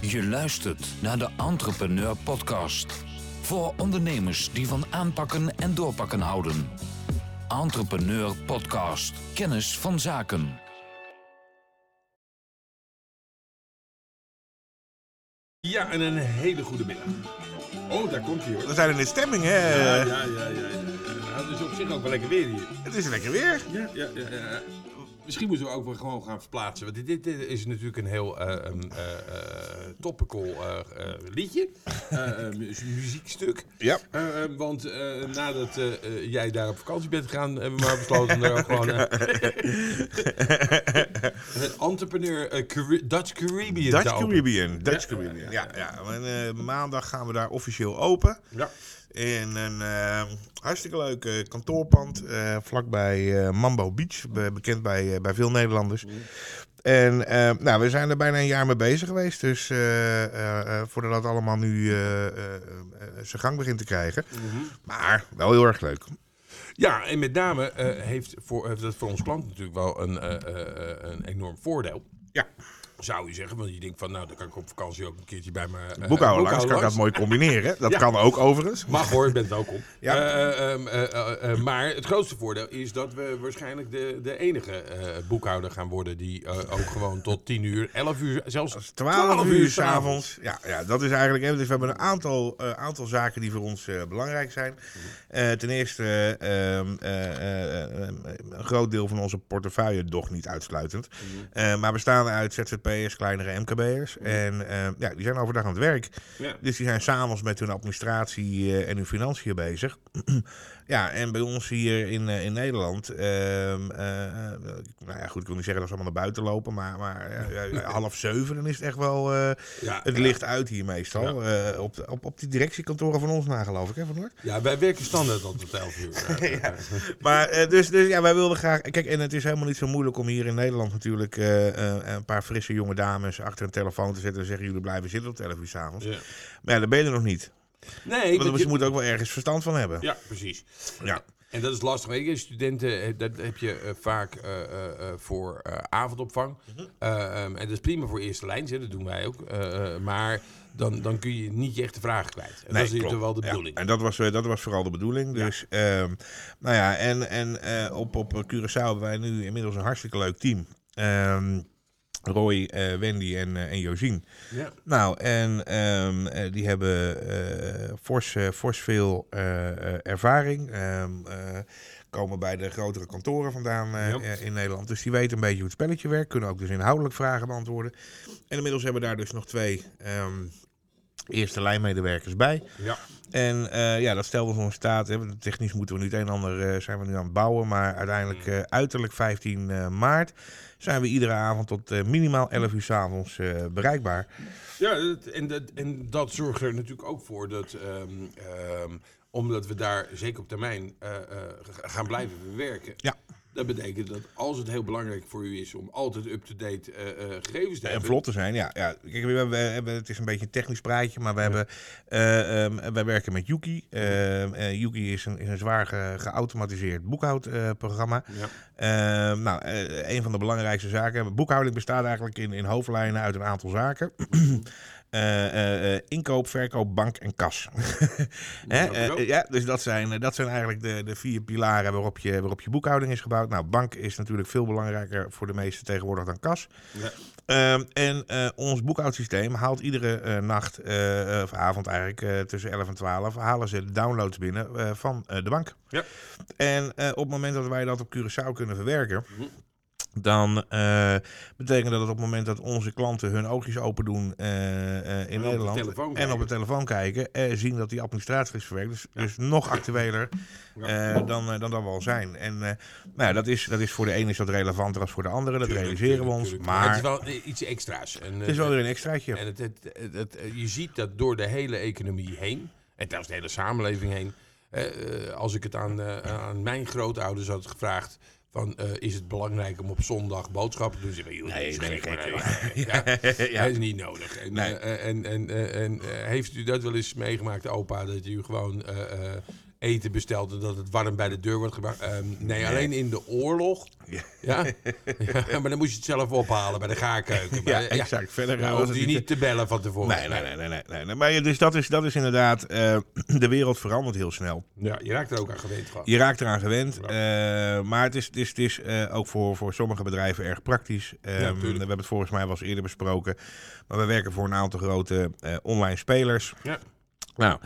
Je luistert naar de Entrepreneur Podcast. Voor ondernemers die van aanpakken en doorpakken houden. Entrepreneur Podcast. Kennis van zaken. Ja, en een hele goede middag. Oh, daar komt hij hoor. We zijn in de stemming, hè? Ja, ja, ja, ja. Zich ook wel lekker weer hier. Het is lekker weer. Ja, ja, ja. ja. Misschien moeten we ook wel gewoon gaan verplaatsen. Want dit, is natuurlijk een heel um, eh, topical liedje. Mu- muziekstuk. Ja. Want nadat jij daar op vakantie bent gegaan, hebben we maar besloten om daar ook gewoon entrepreneur Dutch Caribbean Dutch. Caribbean. Dutch Ja, Caribbean. Ja, ja. En, maandag gaan we daar officieel open. Ja. In een eh, hartstikke leuk eh, kantoorpand eh, vlakbij Mambo Beach. be- bekend bij, bij veel Nederlanders. En eh, nou, we zijn er bijna een jaar mee bezig geweest. Dus voordat dat allemaal nu zijn gang begint te krijgen. Maar wel heel erg leuk. Ja, en met name heeft, voor, heeft dat voor ons klant natuurlijk wel een, een enorm voordeel. Ja. Zou je zeggen, want je denkt van, nou, dan kan ik op vakantie ook een keertje bij me. eh, Boekhouder langs kan ik dat mooi combineren. Dat Ja. kan ook overigens. Mag hoor, je bent welkom. Ja. Eh, ehm, eh, eh, eh, maar het grootste voordeel is dat we waarschijnlijk de, de enige eh, boekhouder gaan worden die eh, ook gewoon tot 10 uur, 11 uur, zelfs 12 uur s'avonds. Ja, ja, dat is eigenlijk. Hè, dus we hebben een aantal, eh, aantal zaken die voor ons eh, belangrijk zijn. Eh, ten eerste, ehm, eh, eh, eh, een groot deel van onze portefeuille, doch niet uitsluitend. Eh, maar bestaan uit ZZP'ers, kleinere MKB'ers. En eh, ja, die zijn overdag aan het werk. Ja. Dus die zijn s'avonds met hun administratie eh, en hun financiën bezig. ja, en bij ons hier in, eh, in Nederland, ehm, eh, nou ja, goed, ik wil niet zeggen dat ze allemaal naar buiten lopen, maar, maar ja, ja, half zeven, dan is het echt wel Ja, het ja. licht uit hier meestal. Op, de- op, op die directiekantoren van ons na, geloof ik, hè, van Noord? Ja, wij werken standaard tot 11 uur. Eh, Maar dus, dus ja, wij wilden graag. Kijk, en het is helemaal niet zo moeilijk om hier in Nederland natuurlijk een paar frisse jonge dames achter een telefoon te zetten en zeggen: jullie blijven zitten op 11 uur s'avonds. ja. Maar ja, dat ben je er nog niet. Nee, Want ze je- moeten ook wel ergens verstand van hebben. Ja, precies. Ja. En dat is lastig. Weet je, studenten, eh, dat heb je eh, vaak eh, voor avondopvang. Mhm. Eh, ehm, en dat is prima voor eerste lijns, hè, dat doen wij ook. Maar dan, dan kun je niet je echte vragen kwijt. En dat is klopt. wel de Ja, bedoeling. en dat was, dat was vooral de bedoeling. Dus, ehm, nou ja, en, en op, op Curaçao hebben wij nu inmiddels een hartstikke leuk team. Ehm, Roy, eh, Wendy en, eh, en Josien. Ja. Nou, en ehm, eh, die hebben fors, fors veel ervaring. Ehm, eh, komen bij de grotere kantoren vandaan Ja. in Nederland. Dus die weten een beetje hoe het spelletje werkt. Kunnen ook dus inhoudelijk vragen beantwoorden. En inmiddels hebben we daar dus nog twee ehm, eerste lijnmedewerkers bij. Ja. En eh, ja, dat stelt ons in staat. Hè, technisch moeten we nu het een en ander eh, zijn we nu aan het bouwen. Maar uiteindelijk eh, uiterlijk 15 eh, maart zijn we iedere avond tot minimaal 11 uur s'avonds avonds bereikbaar. Ja, en, dat, en dat zorgt er natuurlijk ook voor dat, ehm, ehm, omdat we daar zeker op termijn gaan blijven werken. Ja. Dat betekent dat als het heel belangrijk voor u is om altijd up-to-date eh, eh, gegevens te En hebben. vlot te zijn, ja. ja. Kijk, we hebben, we hebben, het is een beetje een technisch praatje, maar we hebben, ehm, wij werken met Yuki. Ehm, eh, Yuki is een, is een zwaar ge- geautomatiseerd boekhoudprogramma. Ja. Ehm, nou, eh, een van de belangrijkste zaken. Boekhouding bestaat eigenlijk in, in hoofdlijnen uit een aantal zaken. Eh, eh, inkoop, verkoop, bank en kas. Hè, ja, dus dat zijn, dat zijn eigenlijk de, de vier pilaren waarop je, waarop je boekhouding is gebouwd. Nou, bank is natuurlijk veel belangrijker voor de meesten tegenwoordig dan kas. Ja. Ehm, en ons boekhoudsysteem haalt iedere nacht, of avond eigenlijk, tussen 11 en 12, halen ze de downloads binnen van de bank. Ja. En op het moment dat wij dat op Curaçao kunnen verwerken, Mhm. dan eh, betekent dat op het moment dat onze klanten hun oogjes open doen eh, eh, in Nederland en op de telefoon kijken, zien dat die administratie is verwerkt. Dus, dus nog actueler dan, dan dat we al zijn. En nou ja, dat, is, dat is voor de ene is dat relevanter dan voor de andere. Dat Tuurlijk, realiseren we ons. tuurlijk. Maar het is wel iets extra's. En, het is wel weer een extraatje. En het, het, je ziet dat door de hele economie heen, en zelfs de hele samenleving heen, als ik het aan, aan mijn grootouders had gevraagd, van, eh, is het belangrijk om op zondag boodschappen te doen? Ze zeggen, Nee, dat is nee, joh. eh, ja. Dat is niet nodig. En, Nee. eh, en, en, en eh, heeft u dat wel eens meegemaakt, opa, dat u gewoon... eh, eh, eten bestelt en dat het warm bij de deur wordt gebracht. Ehm, nee, alleen in de oorlog. Ja. Ja? ja, maar dan moest je het zelf ophalen bij de gaarkeuken. Ja, Maar, exact. Verder Dan was hoefde het je niet te bellen van tevoren. Nee, nee, nee, nee, nee, nee. Maar ja, dus dat is, dat is inderdaad, eh, de wereld verandert heel snel. Ja, je raakt er ook aan gewend. Je raakt eraan gewend, eh, maar het is, het is, het is eh, ook voor, voor sommige bedrijven erg praktisch. Ehm, we hebben het volgens mij wel eens eerder besproken, maar we werken voor een aantal grote eh, online spelers. Ja. Nou,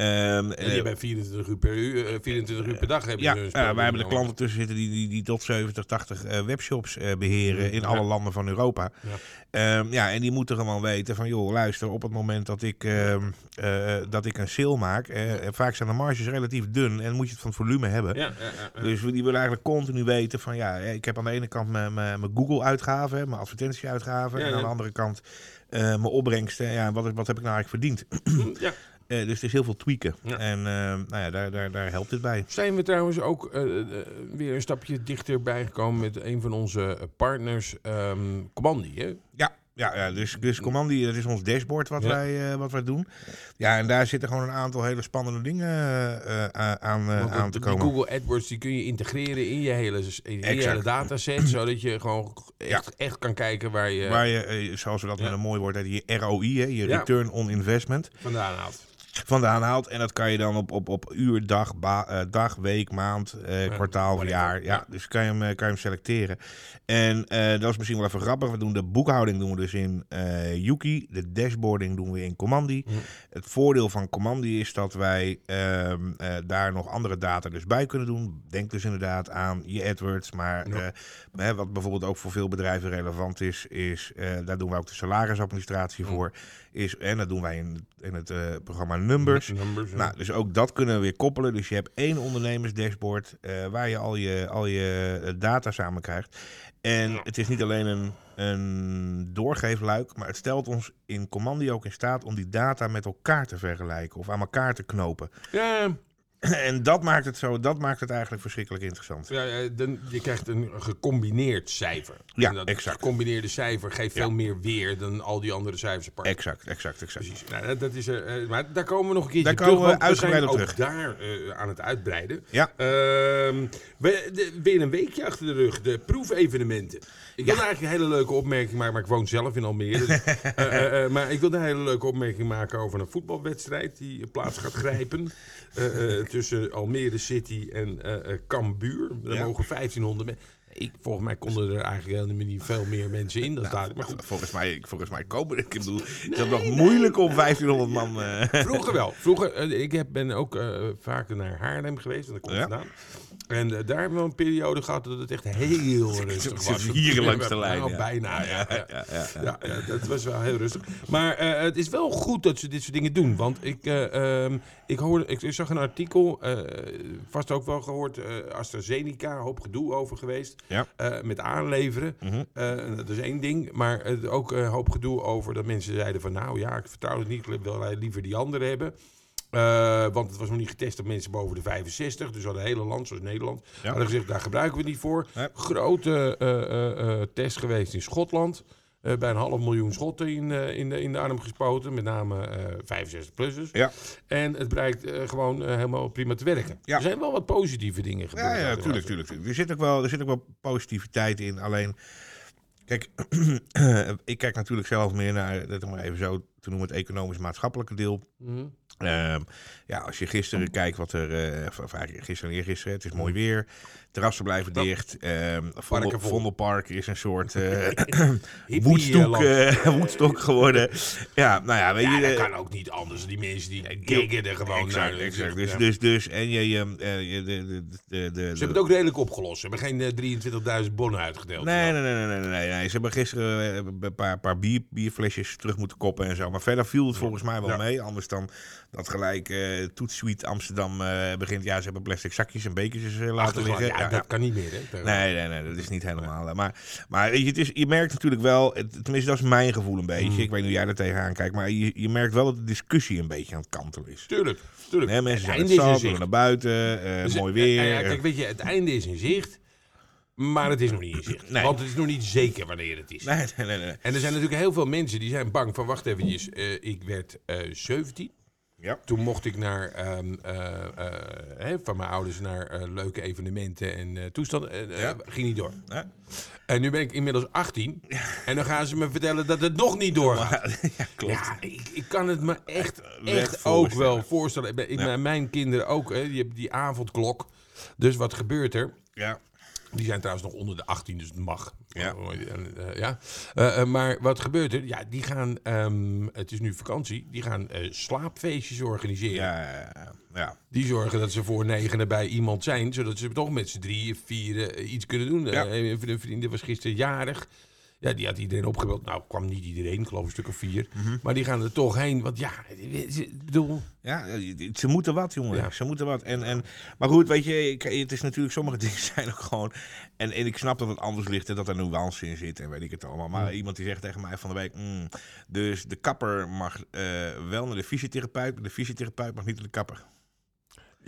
ehm, En eh, hebben 24 uur per, uur, eh, 24 uur per dag. Ze een ja, wij hebben de klanten tussen zitten die, die, die tot 70, 80 eh, webshops eh, beheren in Ja. alle landen van Europa. Ja. Ehm, ja, en die moeten gewoon weten van, joh, luister, op het moment dat ik, ehm, eh, dat ik een sale maak, eh, en vaak zijn de marges relatief dun en moet je het van het volume hebben. Ja. Dus die willen eigenlijk continu weten van, ja, ik heb aan de ene kant mijn, Google-uitgaven, mijn advertentie-uitgaven, Ja, en aan ja. de andere kant eh, mijn opbrengsten. Ja, wat, wat heb ik nou eigenlijk verdiend? ja. Eh, dus er is heel veel tweaken. Ja. En eh, nou ja, daar, daar, daar helpt dit bij. Zijn we trouwens ook eh, eh, weer een stapje dichterbij gekomen met een van onze partners, ehm Commandi, hè? Ja, ja, ja dus, dus Commandi, dat is ons dashboard wat, Ja. wij, wat wij doen. Ja, en daar zitten gewoon een aantal hele spannende dingen aan, aan te komen. Google AdWords die kun je integreren in je hele, in je hele dataset, zodat je gewoon echt, echt kan kijken waar je Waar je, zoals we dat met een mooi woord hebben, je ROI, hè, je return on investment, vandaan haalt. Vandaan haalt. En dat kan je dan op, op, op uur, dag, ba- eh, dag week, maand, eh, kwartaal, jaar. Ja, dus kan je, hem, eh, kan je hem selecteren. En eh, dat is misschien wel even grappig. We doen de boekhouding doen we dus in eh Yuki. De dashboarding doen we in Commandi. Hm. Het voordeel van Commandi is dat wij ehm, eh, daar nog andere data dus bij kunnen doen. Denk dus inderdaad aan je AdWords. Maar Ja. wat bijvoorbeeld ook voor veel bedrijven relevant is, is daar doen wij ook de salarisadministratie Hm. voor. Is, en dat doen wij in, in het eh, Numbers. Numbers ja. Nou, dus ook dat kunnen we weer koppelen. Dus je hebt één ondernemersdashboard eh, waar je al je, al je eh, data samen krijgt. En het is niet alleen een, een doorgeefluik, maar het stelt ons in Commandi ook in staat om die data met elkaar te vergelijken of aan elkaar te knopen. ja, En dat maakt het zo, dat maakt het eigenlijk verschrikkelijk interessant. ja, dan, je krijgt een gecombineerd cijfer. Ja, En dat exact. gecombineerde cijfer geeft Ja. veel meer weer dan al die andere cijfers apart. Exact, exact, exact. Precies. Nou, dat- dat is, eh, eh, maar daar komen we nog een keertje Daar terug. komen we uitgebreid op ook terug. daar eh, aan het uitbreiden. Ja. Ehm, we, de- weer een weekje achter de rug. De proefevenementen. Ik wilde eigenlijk een hele leuke opmerking maken, maar ik woon zelf in Almere. Dus, eh, eh, eh, maar ik wilde een hele leuke opmerking maken over een voetbalwedstrijd die plaats gaat grijpen. tussen Almere City en Cambuur. Er Ja. mogen 1500 mensen. Ik, volgens mij konden er eigenlijk helemaal niet veel meer mensen in. Dat stadion. maar goed, Volgens mij, volgens mij komen, ik bedoel, het is nog moeilijk om 1500 man... Vroeger wel. Vroeger, ik heb, ben ook eh, vaker naar Haarlem geweest, want daar kom ik Ja. vandaan. En eh, daar hebben we een periode gehad dat het echt heel rustig was. hier langs de lijn, Nou, ja. bijna, ja. ja. ja, dat was wel heel rustig. Maar eh, het is wel goed dat ze dit soort dingen doen. Want ik, eh, ehm, ik, hoorde, ik, ik zag een artikel, vast ook wel gehoord, eh, AstraZeneca, hoop gedoe over geweest. Ja. met aanleveren. Mhm. Dat is één ding. Maar ook een hoop gedoe over dat mensen zeiden van... nou ja, ik vertrouw het niet, ik wil liever die andere hebben. Eh, want het was nog niet getest op mensen boven de 65. Dus al het hele land, zoals Nederland, Ja. hadden gezegd, daar gebruiken we het niet voor. Nee. Grote eh, eh, test geweest in Schotland. Bij een half miljoen schotten in, in, de, in de arm gespoten. Met name eh 65-plussers. Ja. En het blijkt gewoon helemaal prima te werken. Ja. Er zijn wel wat positieve dingen gebeurd. Ja, ja, tuurlijk. tuurlijk. Er, zit ook wel, er zit ook wel positiviteit in. Alleen, kijk, ik kijk natuurlijk zelf meer naar, dat maar even zo te noemen, het economisch-maatschappelijke deel. Mhm. Ehm, ja, als je gisteren kijkt wat er, eh, of- eigenlijk gisteren en eergisteren, het is mooi weer, terrassen blijven dicht, Vondel, vol. Vondelpark is een soort eh woedstok, eh, woedstok geworden. Ja, nou ja, weet Ja, je... dat kan ook niet anders. Die mensen die giggen er gewoon exact, naar. exact. Dus, Ja. dus, dus, en je, je, je de, de, de, de, Ze hebben het ook redelijk opgelost. Ze hebben geen eh, 23.000 bonnen uitgedeeld. Nee, nee, nee, nee, nee, nee, nee. Ze hebben gisteren een paar, paar bier, bierflesjes terug moeten koppen en zo. Maar verder viel het volgens mij wel mee. Anders dan dat gelijk eh Toetsuite Amsterdam eh, begint. Ja, ze hebben plastic zakjes en bekertjes eh, laten liggen. ja, Ja, dat ja. kan niet meer. Hè? Nee, nee, nee, dat is niet helemaal. Maar, maar weet je, het is, je merkt natuurlijk wel, het- tenminste dat is mijn gevoel een beetje. Mm. Ik weet niet hoe jij er tegenaan kijkt, maar je, je merkt wel dat de discussie een beetje aan het kantelen is. Tuurlijk, tuurlijk. Hè, mensen zijn Het naar buiten, Dus, mooi weer. kijk, weet je, het einde is in zicht. Maar het is nog niet in zicht. Nee. Want het is nog niet zeker wanneer het is. Nee, nee, nee, nee. En er zijn natuurlijk heel veel mensen die zijn bang van... wacht eventjes, ik werd eh 17. Ja. Toen mocht ik naar, ehm, eh, eh, van mijn ouders naar eh, leuke evenementen en toestanden. Ja. Ging niet door. Ja. En nu ben ik inmiddels 18. En dan gaan ze me vertellen dat het nog niet doorgaat. ja, klopt. Ja, ik, ik kan het me echt, ook wel voorstellen. Ik mijn- Mijn kinderen ook. Hè, die hebben die avondklok. Dus wat gebeurt er? Ja. Die zijn trouwens nog onder de 18, dus het mag. Ja. Eh, ja. Eh, eh, maar wat gebeurt er? Ja, die gaan, ehm, het is nu vakantie, die gaan slaapfeestjes organiseren. Ja, ja, ja. Die zorgen dat ze voor negenen bij iemand zijn, zodat ze toch met z'n drieën, vieren eh, iets kunnen doen. Ja. Een vriendin was gisteren jarig. Ja, die had iedereen opgebeld. Nou, kwam niet iedereen, ik geloof een stuk of vier. Mhm. Maar die gaan er toch heen. Want ja, bedoel... Ja, ze moeten wat, jongen. Ja. Ze moeten wat. En, en, maar goed, weet je, ik, het is natuurlijk, sommige dingen zijn ook gewoon... En, en ik snap dat het anders ligt en dat er nuance in zit en weet ik het allemaal. Maar iemand die zegt tegen mij van de week... mm, dus de kapper mag eh, wel naar de fysiotherapeut, maar de fysiotherapeut mag niet naar de kapper.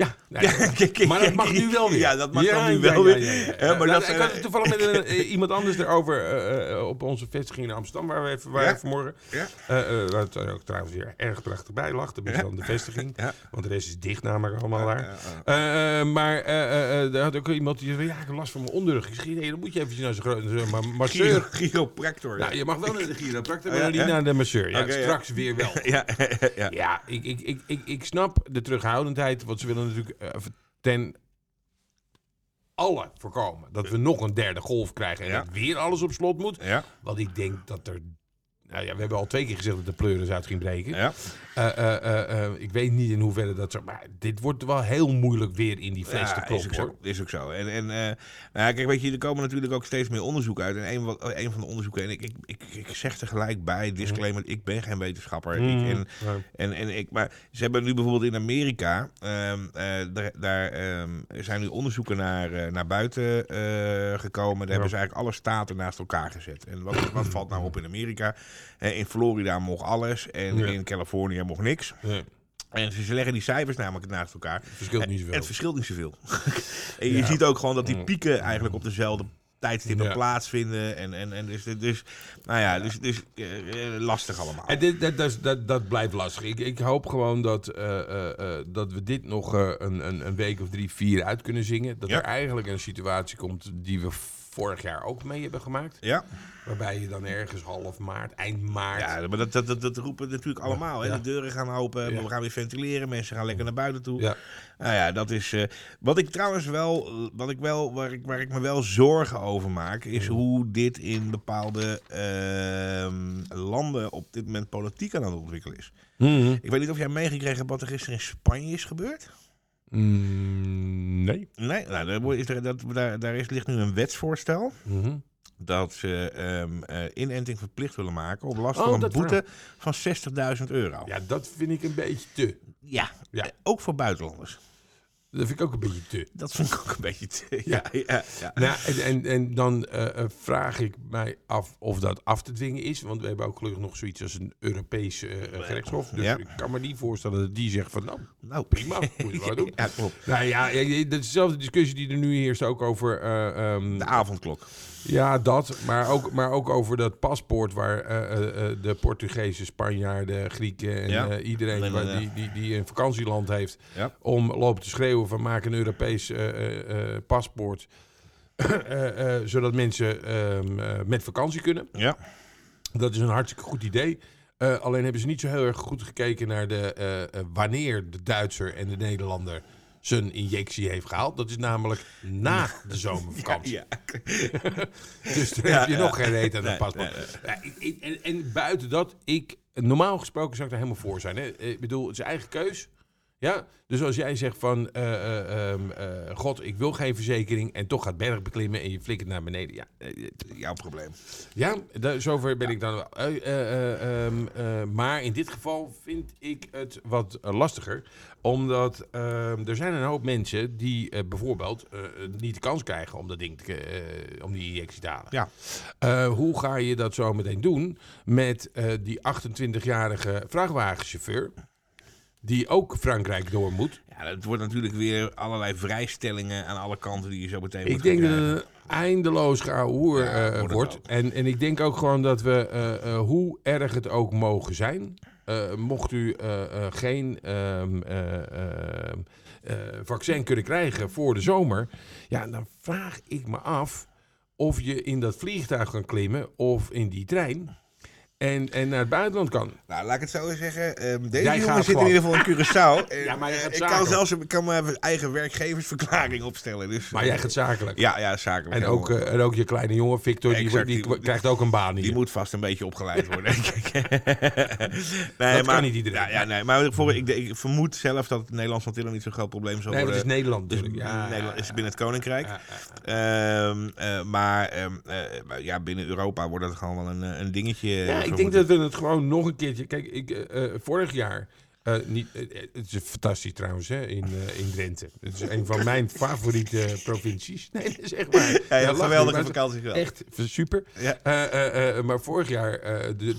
Ja, nee, maar dat mag nu wel weer. Ja, dat mag nu wel weer. Ja, maar maar dat, ik had eh, het toevallig met een, eh, iemand anders erover eh, op onze vestiging in Amsterdam, waar we even waren vanmorgen. Ja. Eh, waar het ook trouwens weer erg prachtig bij lag. Dan de vestiging. Want de rest is dicht namelijk allemaal daar. Maar er had ook iemand die zei, ja, ik heb last van mijn onderrug. Ik zei, nee, dan moet je eventjes naar zo'n masseur. chiropractor. Nou, je mag wel naar de chiropractor, maar niet naar de masseur. Ja, straks weer wel. ja, ja. Ik, ik, ik, ik, ik snap de terughoudendheid, want ze willen natuurlijk eh, ten alle voorkomen dat we nog een derde golf krijgen en Ja. dat weer alles op slot moet. ja. Want ik denk dat er, nou ja, we hebben al twee keer gezegd dat de pleuris uit ging breken. ja. Eh, eh, eh, ik weet niet in hoeverre dat zo, maar dit wordt wel heel moeilijk weer in die fles te Ja, is kloppen ook hoor. zo. Is ook zo. En, en nou, ja, kijk, weet je, er komen natuurlijk ook steeds meer onderzoek uit. En een, van de onderzoeken, en ik, ik, ik, ik zeg er gelijk bij, disclaimer, ik ben geen wetenschapper. Ik, en, Mm, ja. en, en ik, maar ze hebben nu bijvoorbeeld in Amerika, ehm, eh, daar, daar ehm, zijn nu onderzoeken naar, naar buiten gekomen. Daar hebben ze eigenlijk alle staten naast elkaar gezet. En wat, wat valt nou op in Amerika? In Florida mocht alles en Ja. in Californië mocht niks. Ja, En ze leggen die cijfers namelijk naast elkaar. het verschilt niet zoveel. het verschilt niet zoveel. en je Ja. ziet ook gewoon dat die pieken eigenlijk op dezelfde tijdstippen Ja. plaatsvinden. En, en, en dus, dus, nou ja, dus, dus eh, eh, lastig allemaal. En dit, dat, dat, dat, dat blijft lastig. Ik, ik hoop gewoon dat, eh, dat we dit nog een, een, een week of drie, vier uit kunnen zingen. Dat Ja. er eigenlijk een situatie komt die we vorig jaar ook mee hebben gemaakt. Ja, Waarbij je dan ergens half maart, eind maart... ja maar dat, dat, dat, dat roepen natuurlijk allemaal. Hè? De deuren gaan open, Ja. we gaan weer ventileren, mensen gaan lekker naar buiten toe. Ja. Nou ja, dat is. eh, wat ik trouwens wel, wat ik wel waar, ik, waar ik me wel zorgen over maak, is hoe dit in bepaalde ehm, landen op dit moment politiek aan het ontwikkelen is. Mhm. Ik weet niet of jij meegekregen hebt wat er gisteren in Spanje is gebeurd. Mm, nee. Nee, nou, daar, is dat, daar, daar is, ligt nu een wetsvoorstel Mhm. dat ze ehm, eh, inenting verplicht willen maken op last Oh, van een boete van 60.000 euro. Ja, dat vind ik een beetje te. Ja, Ja. eh, ook voor buitenlanders. Dat vind ik ook een beetje te. Dat vind ik ook een beetje te. Ja, ja, ja. Nou, en, en, en dan eh, eh, vraag ik mij af of dat af te dwingen is. Want we hebben ook gelukkig nog zoiets als een Europees eh, eh, gerechtshof. Dus Ja. ik kan me niet voorstellen dat die zegt van... nou, Nou, prima, moet je wel doen. Ja, klopt. Nou ja, dat is dezelfde discussie die er nu heerst ook over... eh, ehm, De avondklok. Ja, dat. Maar ook, maar ook over dat paspoort waar eh, eh, eh, de Portugezen, Spanjaarden, Grieken en Ja. iedereen waar- die, die, die een vakantieland heeft... Ja. om lopen te schreeuwen van maak een Europees paspoort... zodat mensen ehm, eh, met vakantie kunnen. Ja. Dat is een hartstikke goed idee. Alleen hebben ze niet zo heel erg goed gekeken naar de, wanneer de Duitser en de Nederlander zijn injectie heeft gehaald. Dat is namelijk na de zomervakantie. Ja. Dus daar Ja, heb je nog geen reet aan dat paspoort. En, en buiten dat, ik, normaal gesproken zou ik daar helemaal voor zijn. Hè? Ik bedoel, het is eigen keus. Ja, dus als jij zegt van, eh, eh, ehm, eh, god, ik wil geen verzekering en toch gaat berg beklimmen en je flikkert naar beneden. Ja, Jouw probleem. ja, zover ben ik dan wel. Eh, eh, eh, ehm, eh, maar in dit geval vind ik het wat lastiger. Omdat ehm, er zijn een hoop mensen die bijvoorbeeld niet de kans krijgen om dat ding te, om die injectie te halen. Ja. Hoe ga je dat zo meteen doen met die 28-jarige vrachtwagenchauffeur... die ook Frankrijk door moet? Ja, het wordt natuurlijk weer allerlei vrijstellingen aan alle kanten die je zo meteen Ik denk dat het een eindeloos Ja, eh, wordt. En, en ik denk ook gewoon dat we, eh, eh, hoe erg het ook mogen zijn... mocht u geen ehm, eh, ehm, eh, vaccin kunnen krijgen voor de zomer, ja, dan vraag ik me af of je in dat vliegtuig kan klimmen of in die trein en, en naar het buitenland kan. Nou, laat ik het zo zeggen. Ehm, deze Jij jongen zit in ieder geval in Curaçao. En, Ja, maar jij eh, gaat ik kan zelfs ik kan mijn eigen werkgeversverklaring opstellen. Dus, Maar jij gaat zakelijk. Ja, ja, zakelijk. En ook, eh, en ook je kleine jongen, Victor, die, Exact, die, die- krijgt ook een baan hier. Die moet vast een beetje opgeleid worden, denk ik. nee, Dat kan niet iedereen. Ja, ja, nee, maar voor, ik, ik vermoed zelf dat het Nederlands Antillen niet zo'n groot probleem zal nee, dat worden. is Nederland Dus natuurlijk. Ja, Nederland is binnen het Koninkrijk. Ehm, eh, maar ehm, eh, maar ja, binnen Europa wordt dat gewoon wel een, eh, een dingetje. Ik denk dat we het gewoon nog een keertje... Kijk, ik, eh, eh, vorig jaar... eh, niet, eh, eh, het is fantastisch trouwens, hè, in, in Drenthe. Het is een van mijn favoriete provincies. Nee, dat is echt waar. Ja, geweldige maar vakantie gehad. Echt super. Ja. Maar vorig jaar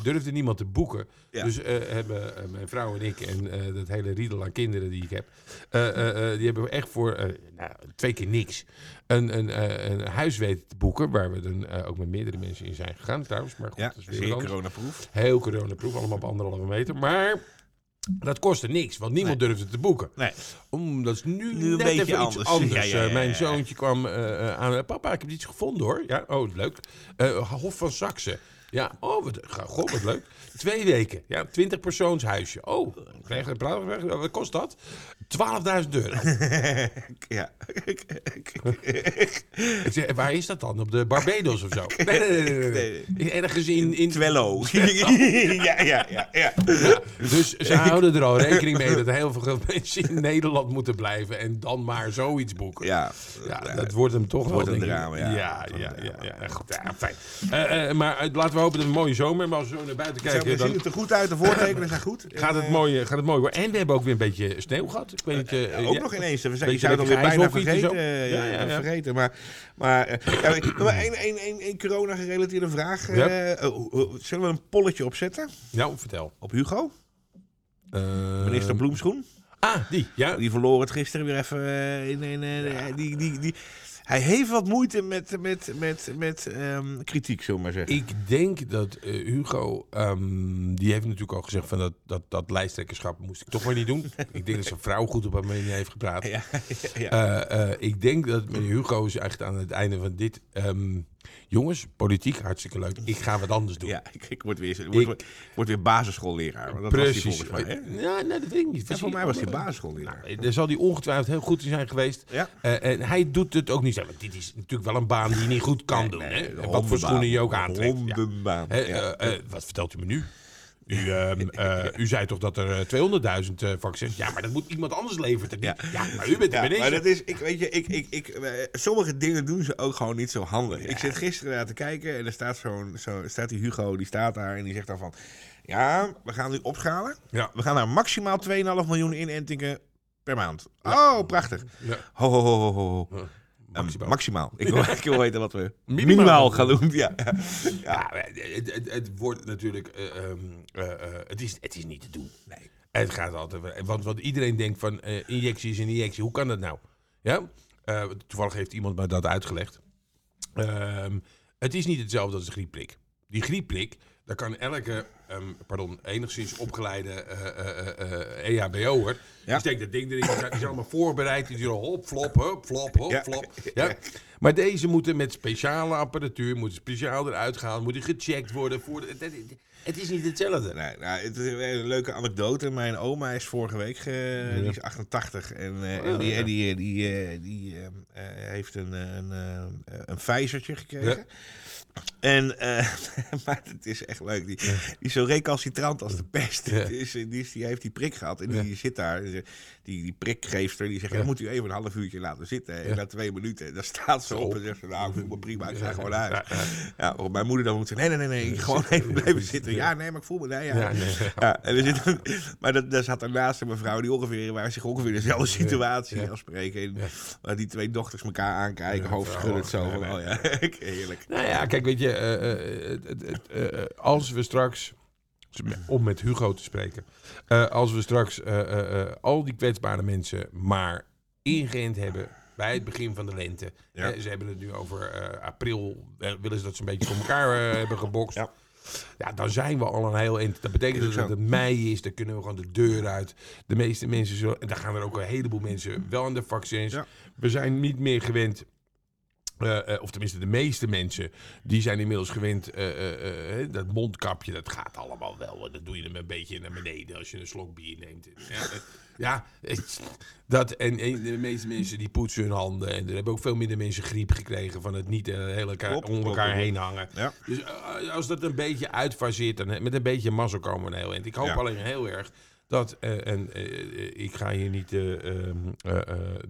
durfde niemand te boeken. Ja. Dus hebben mijn vrouw en ik en dat hele riedel aan kinderen die ik heb... die hebben we echt voor nou, twee keer niks een, een, een huis weten te boeken... waar we dan ook met meerdere mensen in zijn gegaan trouwens. Maar goed, Ja, dat is weer coronaproof. Heel coronaproof, allemaal op anderhalve meter. Maar dat kostte niks, want niemand durfde te boeken. Nee. Om, dat is nu, Nu een net beetje even anders. iets anders. Ja, ja, ja, Eh, mijn zoontje kwam eh, eh, aan. Papa, ik heb iets gevonden hoor. Ja, oh, leuk. Hof van Saxe. Ja, oh, wat, wat leuk. Twee weken. Ja, 20 persoons huisje. Oh, krijg je een Wat kost dat? 12.000 euro. ja. Ik zeg, waar is dat dan? Op de Barbados of zo? Nee, nee, nee. nee, nee, nee. Ergens in, in Twello. ja, ja, ja, ja. Dus ze houden er al rekening mee dat heel veel mensen in Nederland moeten blijven en dan maar zoiets boeken. Ja, Ja, dat wordt hem toch wel. wordt een drama, ja. Ja, ja, ja, goed, ja, fijn. Eh, eh, maar eh, laten we hopen dat het een mooie zomer, maar als we zo naar buiten kijken, zien dan het er goed uit, de voortekenen zijn goed. gaat het En, mooi, eh, gaat het mooi worden. En we hebben ook weer een beetje sneeuw gehad. Ik weet niet, eh, eh, ook ja. nog ineens. We zijn, je Beetje zou het alweer lekker bijna vergeten. eh, Ja, ja, vergeten. Maar, maar, eh, ja, maar één, één, één, één corona-gerelateerde vraag. eh, eh, hoe- hoe- zullen we een polletje opzetten? Nou, vertel. Op Hugo? Eh, Minister Bloemschoen? Ah, die, ja. Die verloor het gisteren weer even eh, in... in eh, die, die, die, hij heeft wat moeite met, met, met, met ehm, kritiek, zullen we maar zeggen. Ik denk dat eh, Hugo, ehm, die heeft natuurlijk al gezegd van dat, dat, dat lijsttrekkerschap moest ik toch maar niet doen. ik denk dat zijn vrouw goed op hem heen heeft gepraat. Ja, ja. Eh, eh, ik denk dat meneer Hugo is echt aan het einde van dit. ehm, jongens, politiek hartstikke leuk. Ik ga wat anders doen. Ja, ik, ik word weer, ik word, ik word weer basisschoolleraar. Dat Precies. was volgens mij. Hè? Ja, nee, dat weet ik niet. Ja, voor mij was hij basisschoolleraar. Nou, daar zal hij ongetwijfeld heel goed in zijn geweest. Ja. Eh, en hij doet het ook niet. Want dit is natuurlijk wel een baan die je niet goed kan doen. hè? En wat voor schoenen je ook aantrekt. Hondenbaan. Hè, Ja. eh, eh, wat vertelt u me nu? U, ehm, eh, u zei toch dat er eh, 200.000 eh, vaccins... Ja, maar dat moet iemand anders leveren. Ja. Ja. maar u bent de minister. maar dat is, ik weet je, ik, ik, ik, eh, sommige dingen doen ze ook gewoon niet zo handig. Ik zit gisteren naar te kijken en er staat zo'n, zo, staat die Hugo, die staat daar en die zegt dan van, ja, we gaan nu opschalen. Ja. We gaan naar maximaal 2,5 miljoen inentingen per maand. Oh, prachtig. Ja. Ho, ho, ho, ho, ho. Maximaal. maximaal. Ik wil, ik wil weten wat we Minimaal. minimaal, gaan doen. Ja. Ja. Ja, het, het, het wordt natuurlijk... eh, ehm, eh, eh, het, is, het is niet te doen. Nee. Het gaat altijd... Want, want iedereen denkt van injectie is een injectie. Hoe kan dat nou? Ja? Toevallig heeft iemand mij dat uitgelegd. Ehm, het is niet hetzelfde als een griepprik. Die griepprik, daar kan elke, ehm, pardon, enigszins opgeleide eh eh eh eh, EHBO'er... Ja. Die steekt dat ding erin, die zijn allemaal voorbereid. Die doen hop, flop, hup, flop, hop, Ja. flop. Ja? Maar deze moeten met speciale apparatuur, moeten speciaal eruit gehaald, moeten gecheckt worden. Voor de, het, is niet hetzelfde. Nee, nou, het is een leuke anekdote. Mijn oma is vorige week, die is 88. En, en die, ja. die, die, die eh, eh, heeft een, een, een vijzertje gekregen. En, maar het is echt leuk. Die, die is zo recalcitrant als de pest. Ja. Is, die, is- die heeft die prik gehad en die zit daar. Die, die prikgeefster, die zegt, ja. dan moet u even een half uurtje laten zitten. En na twee minuten, dan staat ze op en zegt ze, nou, ik voel me prima, ik ga gewoon naar huis. Ja, mijn moeder dan moet zeggen, nee, nee, nee, nee, gewoon even blijven zitten. Ja, nee, maar ik voel me, nee, ja. Ja, nee. Ja, en er zit maar dat, daar zat daarnaast een mevrouw die ongeveer, waar zich ongeveer dezelfde situatie Ja. afspreken. En waar die twee dochters elkaar aankijken, hoofdschuddend zo van, oh ja, heerlijk. Nou ja, kijk, weet je, eh, eh, eh, als we straks, om met Hugo te spreken, eh, als we straks eh, eh, al die kwetsbare mensen maar ingeënt hebben bij het begin van de lente. Ja. Ze hebben het nu over april, willen ze dat ze een beetje voor elkaar hebben gebokst. Ja. Ja, dan zijn we al een heel eind. Dat betekent dus dat zo. het mei is, dan kunnen we gewoon de deur uit. De meeste mensen, zo, en daar gaan er ook een heleboel mensen wel aan de vaccins. Ja. We zijn niet meer gewend eh, eh, of tenminste, de meeste mensen die zijn inmiddels gewend. eh, dat mondkapje, dat gaat allemaal wel. Dat doe je hem een beetje naar beneden als je een slok bier neemt. Ja, dat, en, en de meeste mensen die poetsen hun handen. En er hebben ook veel minder mensen griep gekregen van het niet heel elkaar, om elkaar heen hangen. Ja. Dus als dat een beetje uitfaseert, dan met een beetje mazzel komen we een heel eind. Ik hoop Ja. alleen heel erg dat, eh, en eh, ik ga hier niet eh, ehm, eh, eh,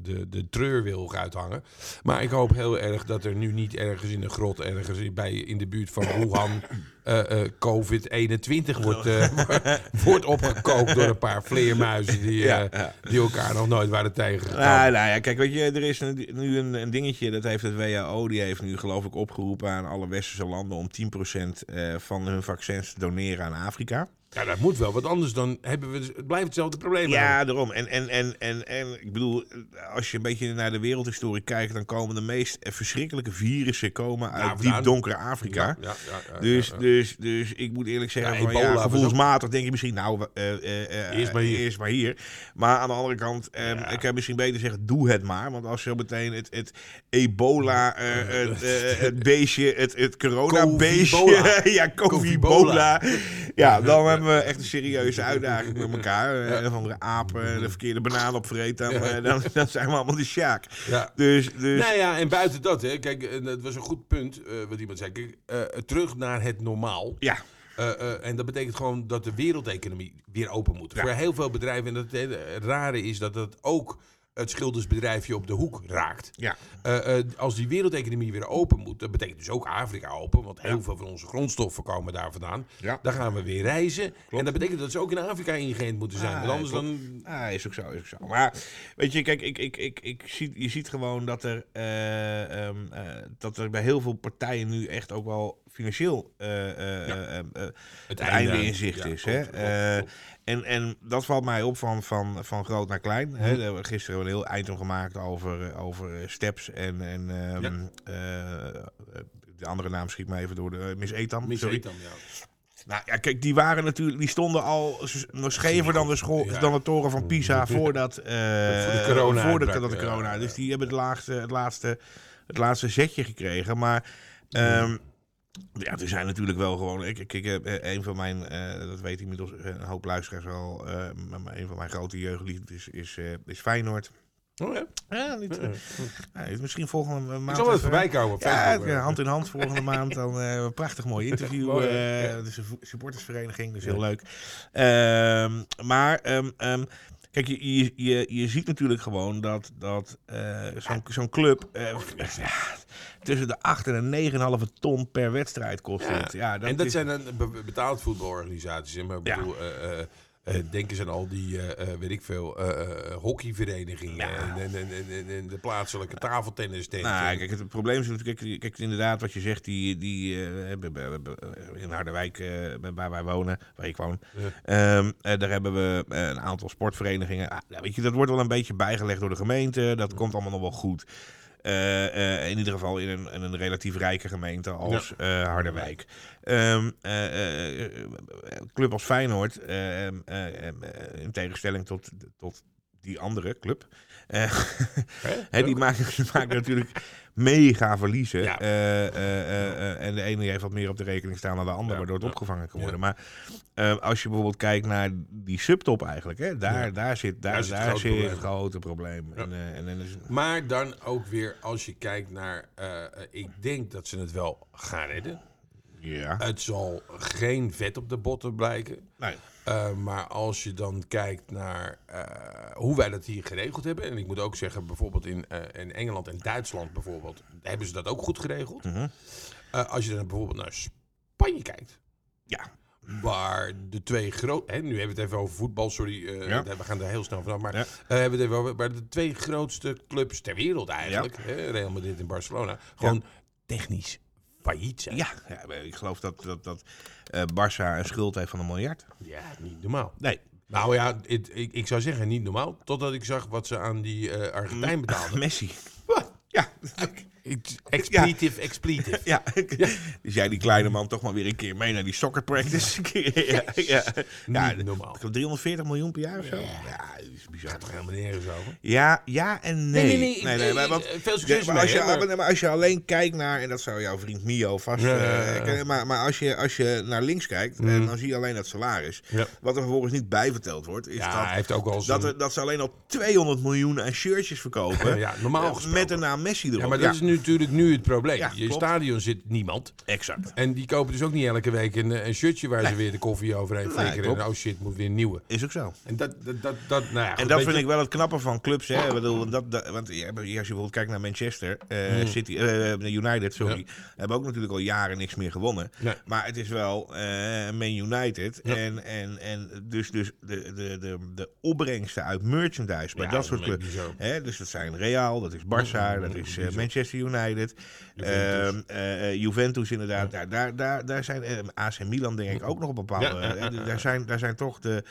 de, de treurwilg uithangen. Maar ik hoop heel erg dat er nu niet ergens in de grot, ergens in- bij, in de buurt van Wuhan, eh, eh, COVID-21 wordt, eh, wordt opgekookt door een paar vleermuizen die, eh, Ja, ja. die elkaar nog nooit waren tegengekomen. Nou, nou ja, kijk, weet je, er is nu een, een dingetje, dat heeft het WHO, die heeft nu geloof ik opgeroepen aan alle westerse landen om 10% eh, van hun vaccins te doneren aan Afrika. Ja, dat moet wel, want anders dan hebben we, het blijft hetzelfde probleem. Ja, daarom. En, en, en, en, en ik bedoel, als je een beetje naar de wereldhistorie kijkt, dan komen de meest verschrikkelijke virussen komen uit vandaan. diep donkere Afrika. Ja, ja, ja, ja, Dus, ja, ja. dus, dus ik moet eerlijk zeggen, Ja, van, ebola ja, gevoelsmatig denk je misschien, nou, eh, eh, eh, Eerst maar hier. eerst maar hier. Maar aan de andere kant, eh, Ja. ik kan misschien beter zeggen, doe het maar. Want als je zo meteen het, het ebola, het, het beestje, het, het corona-beestje, ja, covibola, ja, dan hebben we echt een serieuze uitdaging met elkaar. Een of andere aap eh, de verkeerde banaan opvreet, dan, eh, dan, dan zijn we allemaal de sjaak. Ja. Dus, dus Nou ja, en buiten dat, hè, kijk, dat was een goed punt eh, wat iemand zei. Kijk, eh, terug naar het normaal. ja, en dat betekent gewoon dat de wereldeconomie weer open moet. Ja. Voor heel veel bedrijven. En dat het rare is dat het ook het schildersbedrijfje op de hoek raakt. ja. Eh, eh, als die wereldeconomie weer open moet, dat betekent dus ook Afrika open. Want heel veel van onze grondstoffen komen daar vandaan. Ja. Dan gaan we weer reizen. En dat betekent dat ze ook in Afrika ingeënt moeten zijn. Ah, want anders klopt. dan... Ah, is ook zo, is ook zo. Maar weet je, kijk, ik, ik, ik, ik zie, je ziet gewoon dat er, eh, ehm, eh, dat er bij heel veel partijen nu echt ook wel financieel eh, het, einde, in zicht is. klopt, hè? En, en dat valt mij op van, van, van groot naar klein. Mhm. We Gisteren hebben we een heel item gemaakt over, eh, over eh, steps en, en ehm, eh, de andere naam schiet me even door de eh, Miss Etam. Mis sorry. dan, ja. Nou ja, kijk, die waren natuurlijk, die stonden al nog schever dan de, school, Ja. dan de toren van Pisa voordat eh, Voor de corona voordat de corona. Dus die hebben het laatste, het laatste, het laatste zetje gekregen. Maar ehm, ja, er zijn natuurlijk wel gewoon. Ik, ik, ik heb eh, een van mijn, eh, dat weet inmiddels een hoop luisteraars wel. eh, maar- een van mijn grote jeugdliefdes is, is, eh, is Feyenoord. Oh, ja. Ja, niet, eh, nou, misschien volgende maand. Ik zal wel even even- voorbij komen ja, hand in hand volgende maand. Dan eh, een prachtig mooi interview. Mooi, eh? Ja. Het is een vo- supportersvereniging, dus heel leuk. Ehm, maar ehm, ehm, kijk, je, je, je, je ziet natuurlijk gewoon dat, dat eh, zo'n zo'n club eh, tussen de 8 en de 9,5 ton per wedstrijd kost. Ja. het. Ja, dat en dat is- zijn dan be- betaald voetbalorganisaties. Maar ik bedoel, eh, eh, eh, denken ze aan al die, eh, eh, weet ik veel, hockeyverenigingen Ja. en, en, en, en- de plaatselijke tafeltennis Nou, kijk, het probleem is natuurlijk, kijk, kijk, inderdaad wat je zegt, die, die in Harderwijk, waar wij wonen, waar ik woon, ehm, eh, daar hebben we een aantal sportverenigingen. Ah, nou, weet je, dat wordt wel een beetje bijgelegd door de gemeente, dat komt allemaal nog wel goed. Eh, eh, in ieder geval in een, in een relatief rijke gemeente als Harderwijk. Ehm, eh, eh, een club als Feyenoord, eh, eh, eh, eh, in tegenstelling tot, tot die andere club, eh, Hè, die maken, natuurlijk mega verliezen. Ja. Eh, eh, en de ene heeft wat meer op de rekening staan dan de ander, Ja, waardoor het ja. opgevangen kan worden. Maar als je bijvoorbeeld kijkt naar die subtop eigenlijk, hè, daar, daar zit, daar, Daar zit het daar zit het probleem. grote probleem. En, en, is, Maar dan ook weer, als je kijkt naar, ik denk dat ze het wel gaan redden. ja. Het zal geen vet op de botten blijken. Nee. Eh, maar als je dan kijkt naar eh, hoe wij dat hier geregeld hebben. En ik moet ook zeggen, bijvoorbeeld in, eh, in Engeland en Duitsland bijvoorbeeld, hebben ze dat ook goed geregeld. Mhm. Als je dan bijvoorbeeld naar Spanje kijkt. Ja. Waar de twee grote. Nu hebben we het even over voetbal, sorry. Ja. We gaan er heel snel vanaf. Maar Ja. hebben we het even over. Waar de twee grootste clubs ter wereld eigenlijk. Hè, Real Madrid en Barcelona. Gewoon technisch failliet zijn. Ja, ja, ik geloof dat, dat, dat eh Barça een schuld heeft van een miljard. Ja, niet normaal. Nee. Nou ja, ik, ik zou zeggen niet normaal. Totdat ik zag wat ze aan die eh, Argentijn betaalden. Messi. Wat? Ja, Expletive, expletive. Ja, dus jij die kleine man toch maar weer een keer mee naar die soccer practice. ja, ja. ja, normaal. ik geloof 340 miljoen per jaar of zo. Ja, dat is bizar. Gaat toch helemaal nergens over? Ja, ja en nee. Nee, nee, nee, veel succes maar, mee, als je, maar- als je alleen kijkt naar, en dat zou jouw vriend Mio vast Ja, eh, ja, ja. maar, maar als, je, als je naar links kijkt, en dan zie je alleen dat salaris. Ja. Wat er vervolgens niet bijverteld wordt, is Ja, dat, hij heeft ook wel dat, er, dat ze alleen al 200 miljoen aan shirtjes verkopen. Ja, normaal eh, gesproken. Met de naam Messi erop. Ja, maar dat is nu natuurlijk nu het probleem. Ja, je klopt. stadion zit niemand. Exact. En die kopen dus ook niet elke week een, een shirtje waar ze weer de koffie overheen flikkeren. en oh shit, moet weer een nieuwe. Is ook zo. En dat, dat, dat, dat nou ja, En dat vind je- ik wel het knappe van clubs. Hè. Ik bedoel, dat, dat, want als je bijvoorbeeld kijkt naar Manchester eh, City, eh, United, sorry, Ja. hebben ook natuurlijk al jaren niks meer gewonnen. Nee. Maar het is wel Man United. Ja. En, en, en dus, dus de, de, de, de opbrengsten uit merchandise bij dat soort clubs. Hè, dus dat zijn Real, dat is Barça, dat is Manchester United, Juventus. Ehm, eh, eh, Juventus inderdaad. Daar, daar, daar, daar zijn eh, AC Milan denk ik ook nog op bepaalde. Daar, zijn, daar zijn toch de,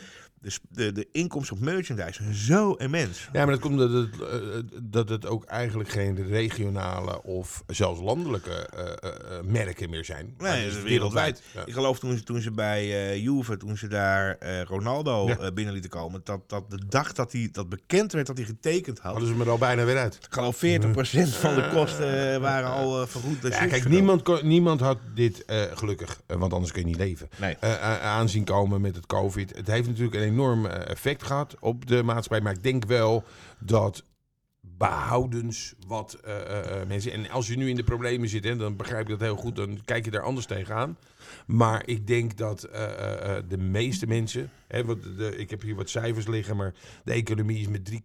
de, de, de inkomsten op merchandise zo immens. Ja, maar dat komt dat het, eh, dat het ook eigenlijk geen regionale of zelfs landelijke eh, eh, eh, merken meer zijn. Nee, het is wereldwijd. Ja. Ik geloof toen, ze- toen ze bij eh Juve, toen ze daar eh, Ronaldo Ja. eh, binnen lieten komen, dat, dat de dag dat, hij, dat bekend werd dat hij getekend had, Hadden ze me er al bijna weer uit. ik geloof 40% van de kosten eh, waren al eh, vergoed. Ja, kijk, niemand, kon- niemand had dit eh, gelukkig, eh, want anders kun je niet leven, Nee. eh, aanzien komen met het COVID. Het heeft natuurlijk een enorm eh, effect gehad op de maatschappij, maar ik denk wel dat behoudens wat eh, eh, mensen... En als je nu in de problemen zit, hè, dan begrijp ik dat heel goed, dan kijk je daar anders tegenaan. Maar ik denk dat de meeste mensen... Hè, wat de, ik heb hier wat cijfers liggen, maar de economie is met 3,8%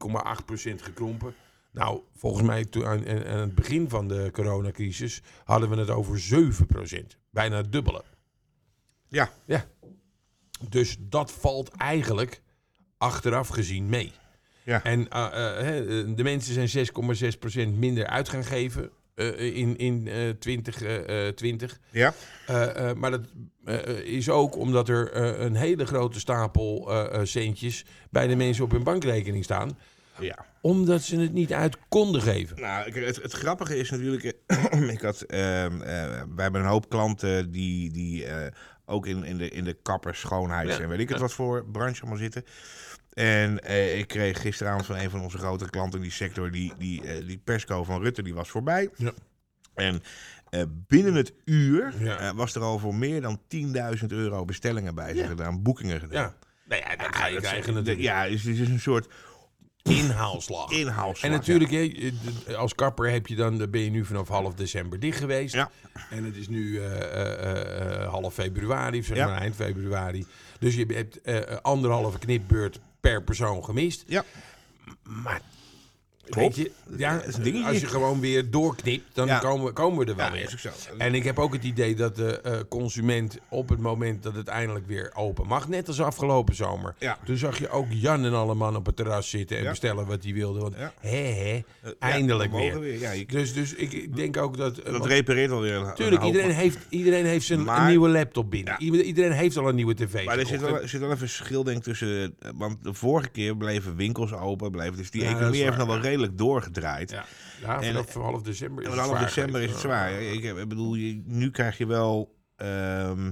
gekrompen. Nou, volgens mij toen aan, aan aan het begin van de coronacrisis hadden we het over 7%. Bijna het dubbele. Ja, Ja. Dus dat valt eigenlijk achteraf gezien mee. Ja. En eh, eh, hè, de mensen zijn 6,6% minder uit gaan geven eh, in, in eh 2020. ja. Eh, eh, maar dat eh, is ook omdat er eh, een hele grote stapel eh, eh, centjes bij de mensen op hun bankrekening staan. ja. Omdat ze het niet uit konden geven. Nou, het, het grappige is natuurlijk, eh, ik had, ehm, eh, wij hebben een hoop klanten die, die eh, ook in, in, de, in de kappers, schoonheid Ja, en weet ik het wat voor branche allemaal zitten. En eh, ik kreeg gisteravond van een van onze grote klanten in die sector, die, die, eh, die persco van Rutte, die was voorbij. Ja. En eh, binnen het uur Ja. eh, was er al voor meer dan 10.000 euro bestellingen bij zich Ja. gedaan, boekingen gedaan. Ja. Nou ja, dat ga je dat is- krijgen natuurlijk. Ja, dus het is een soort Inhaalslag. inhaalslag. En natuurlijk, als kapper heb je dan, ben je nu vanaf half december dicht geweest. Ja. En het is nu eh, eh, eh, half februari, of zeg Ja. maar eind februari. Dus je hebt anderhalve knipbeurt per persoon gemist. Ja. Maar Klopt. weet je, ja, Dat is een dingetje. als je gewoon weer doorknipt, dan Ja. komen, we- komen we er wel Ja, weer. En ik heb ook het idee dat de eh, consument op het moment dat het eindelijk weer open mag, net als afgelopen zomer. Ja. Toen zag je ook Jan en alle man op het terras zitten en Ja. bestellen wat hij wilde. Want Ja. hè, hè, Ja, eindelijk weer. weer. Ja, je- Dus, dus ik, denk ook dat... eh, Dat repareert alweer een Tuurlijk, een iedereen heeft, iedereen heeft zijn Maar- een nieuwe laptop binnen. Iedereen heeft al een nieuwe tv Maar er zit wel, er zit wel een verschil denk ik tussen... eh, Want de vorige keer bleven winkels open. Bleven, dus die economie heeft nog wel redelijk doorgedraaid. Ja, ja En- vanaf half december is het zwaar december is het zwaar. Ik, heb- ik bedoel, je, nu krijg je wel... ehm,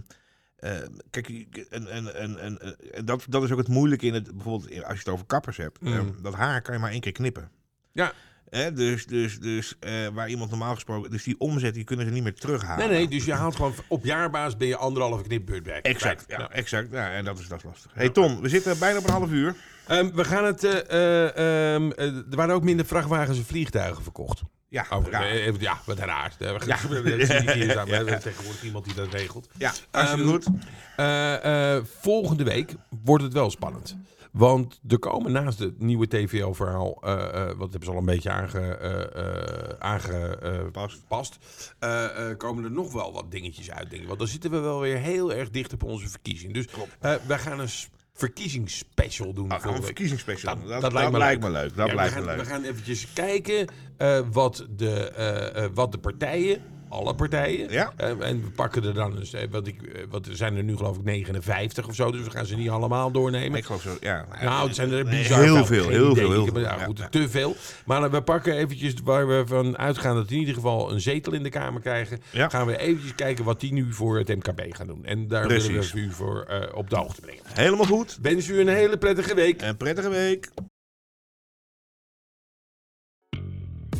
eh, kijk, en, en, en, en, en dat, dat is ook het moeilijke in het... Bijvoorbeeld als je het over kappers hebt. Mm. ehm, dat haar kan je maar één keer knippen. Ja, Hè, dus dus, dus eh, waar iemand normaal gesproken... Dus die omzet, die kunnen ze niet meer terughalen. nee, nee, dus je haalt gewoon op jaarbaas ben je anderhalve knipbeurt bij. Exact, ja, exact. Ja, en dat is, dat is lastig. hey Tom, we zitten bijna op een half uur. Ehm, we gaan het. eh, eh, ehm, eh, er waren ook minder vrachtwagens en vliegtuigen verkocht. Ja, raar. even- ja, wat raar. We Ja. hebben tegenwoordig iemand die dat regelt. Ja, hartstikke Ehm. Eh, eh, volgende week wordt het wel spannend. Want er komen naast het nieuwe TVO-verhaal, eh, wat hebben ze al een beetje aange, aangepast, Past. eh, komen er nog wel wat dingetjes uit. Denk ik. Want dan zitten we wel weer heel erg dicht op onze verkiezing. Dus wij gaan een verkiezingsspecial doen. Ah, een verkiezingsspecial. Dat-. Dat, lijkt me lijkt leuk. me leuk. Dat Ja, lijkt we, me gaan, leuk. we gaan eventjes kijken eh, wat, de, eh, eh, wat de partijen alle partijen. Ja. En we pakken er dan, eens, eh, wat ik, eh, wat er zijn er nu geloof ik 59 of zo, dus we gaan ze niet allemaal doornemen. Ik geloof zo, ja. Nou, het zijn er Nee, bizar heel veel. heel veel, heel veel. ja, Ja, goed, ja. te veel. Maar we pakken eventjes waar we van uitgaan dat in ieder geval een zetel in de Kamer krijgen. Ja. Gaan we eventjes kijken wat die nu voor het MKB gaan doen. En daar willen we u voor eh, op de hoogte brengen. Helemaal goed. Wens u een hele prettige week. En prettige week.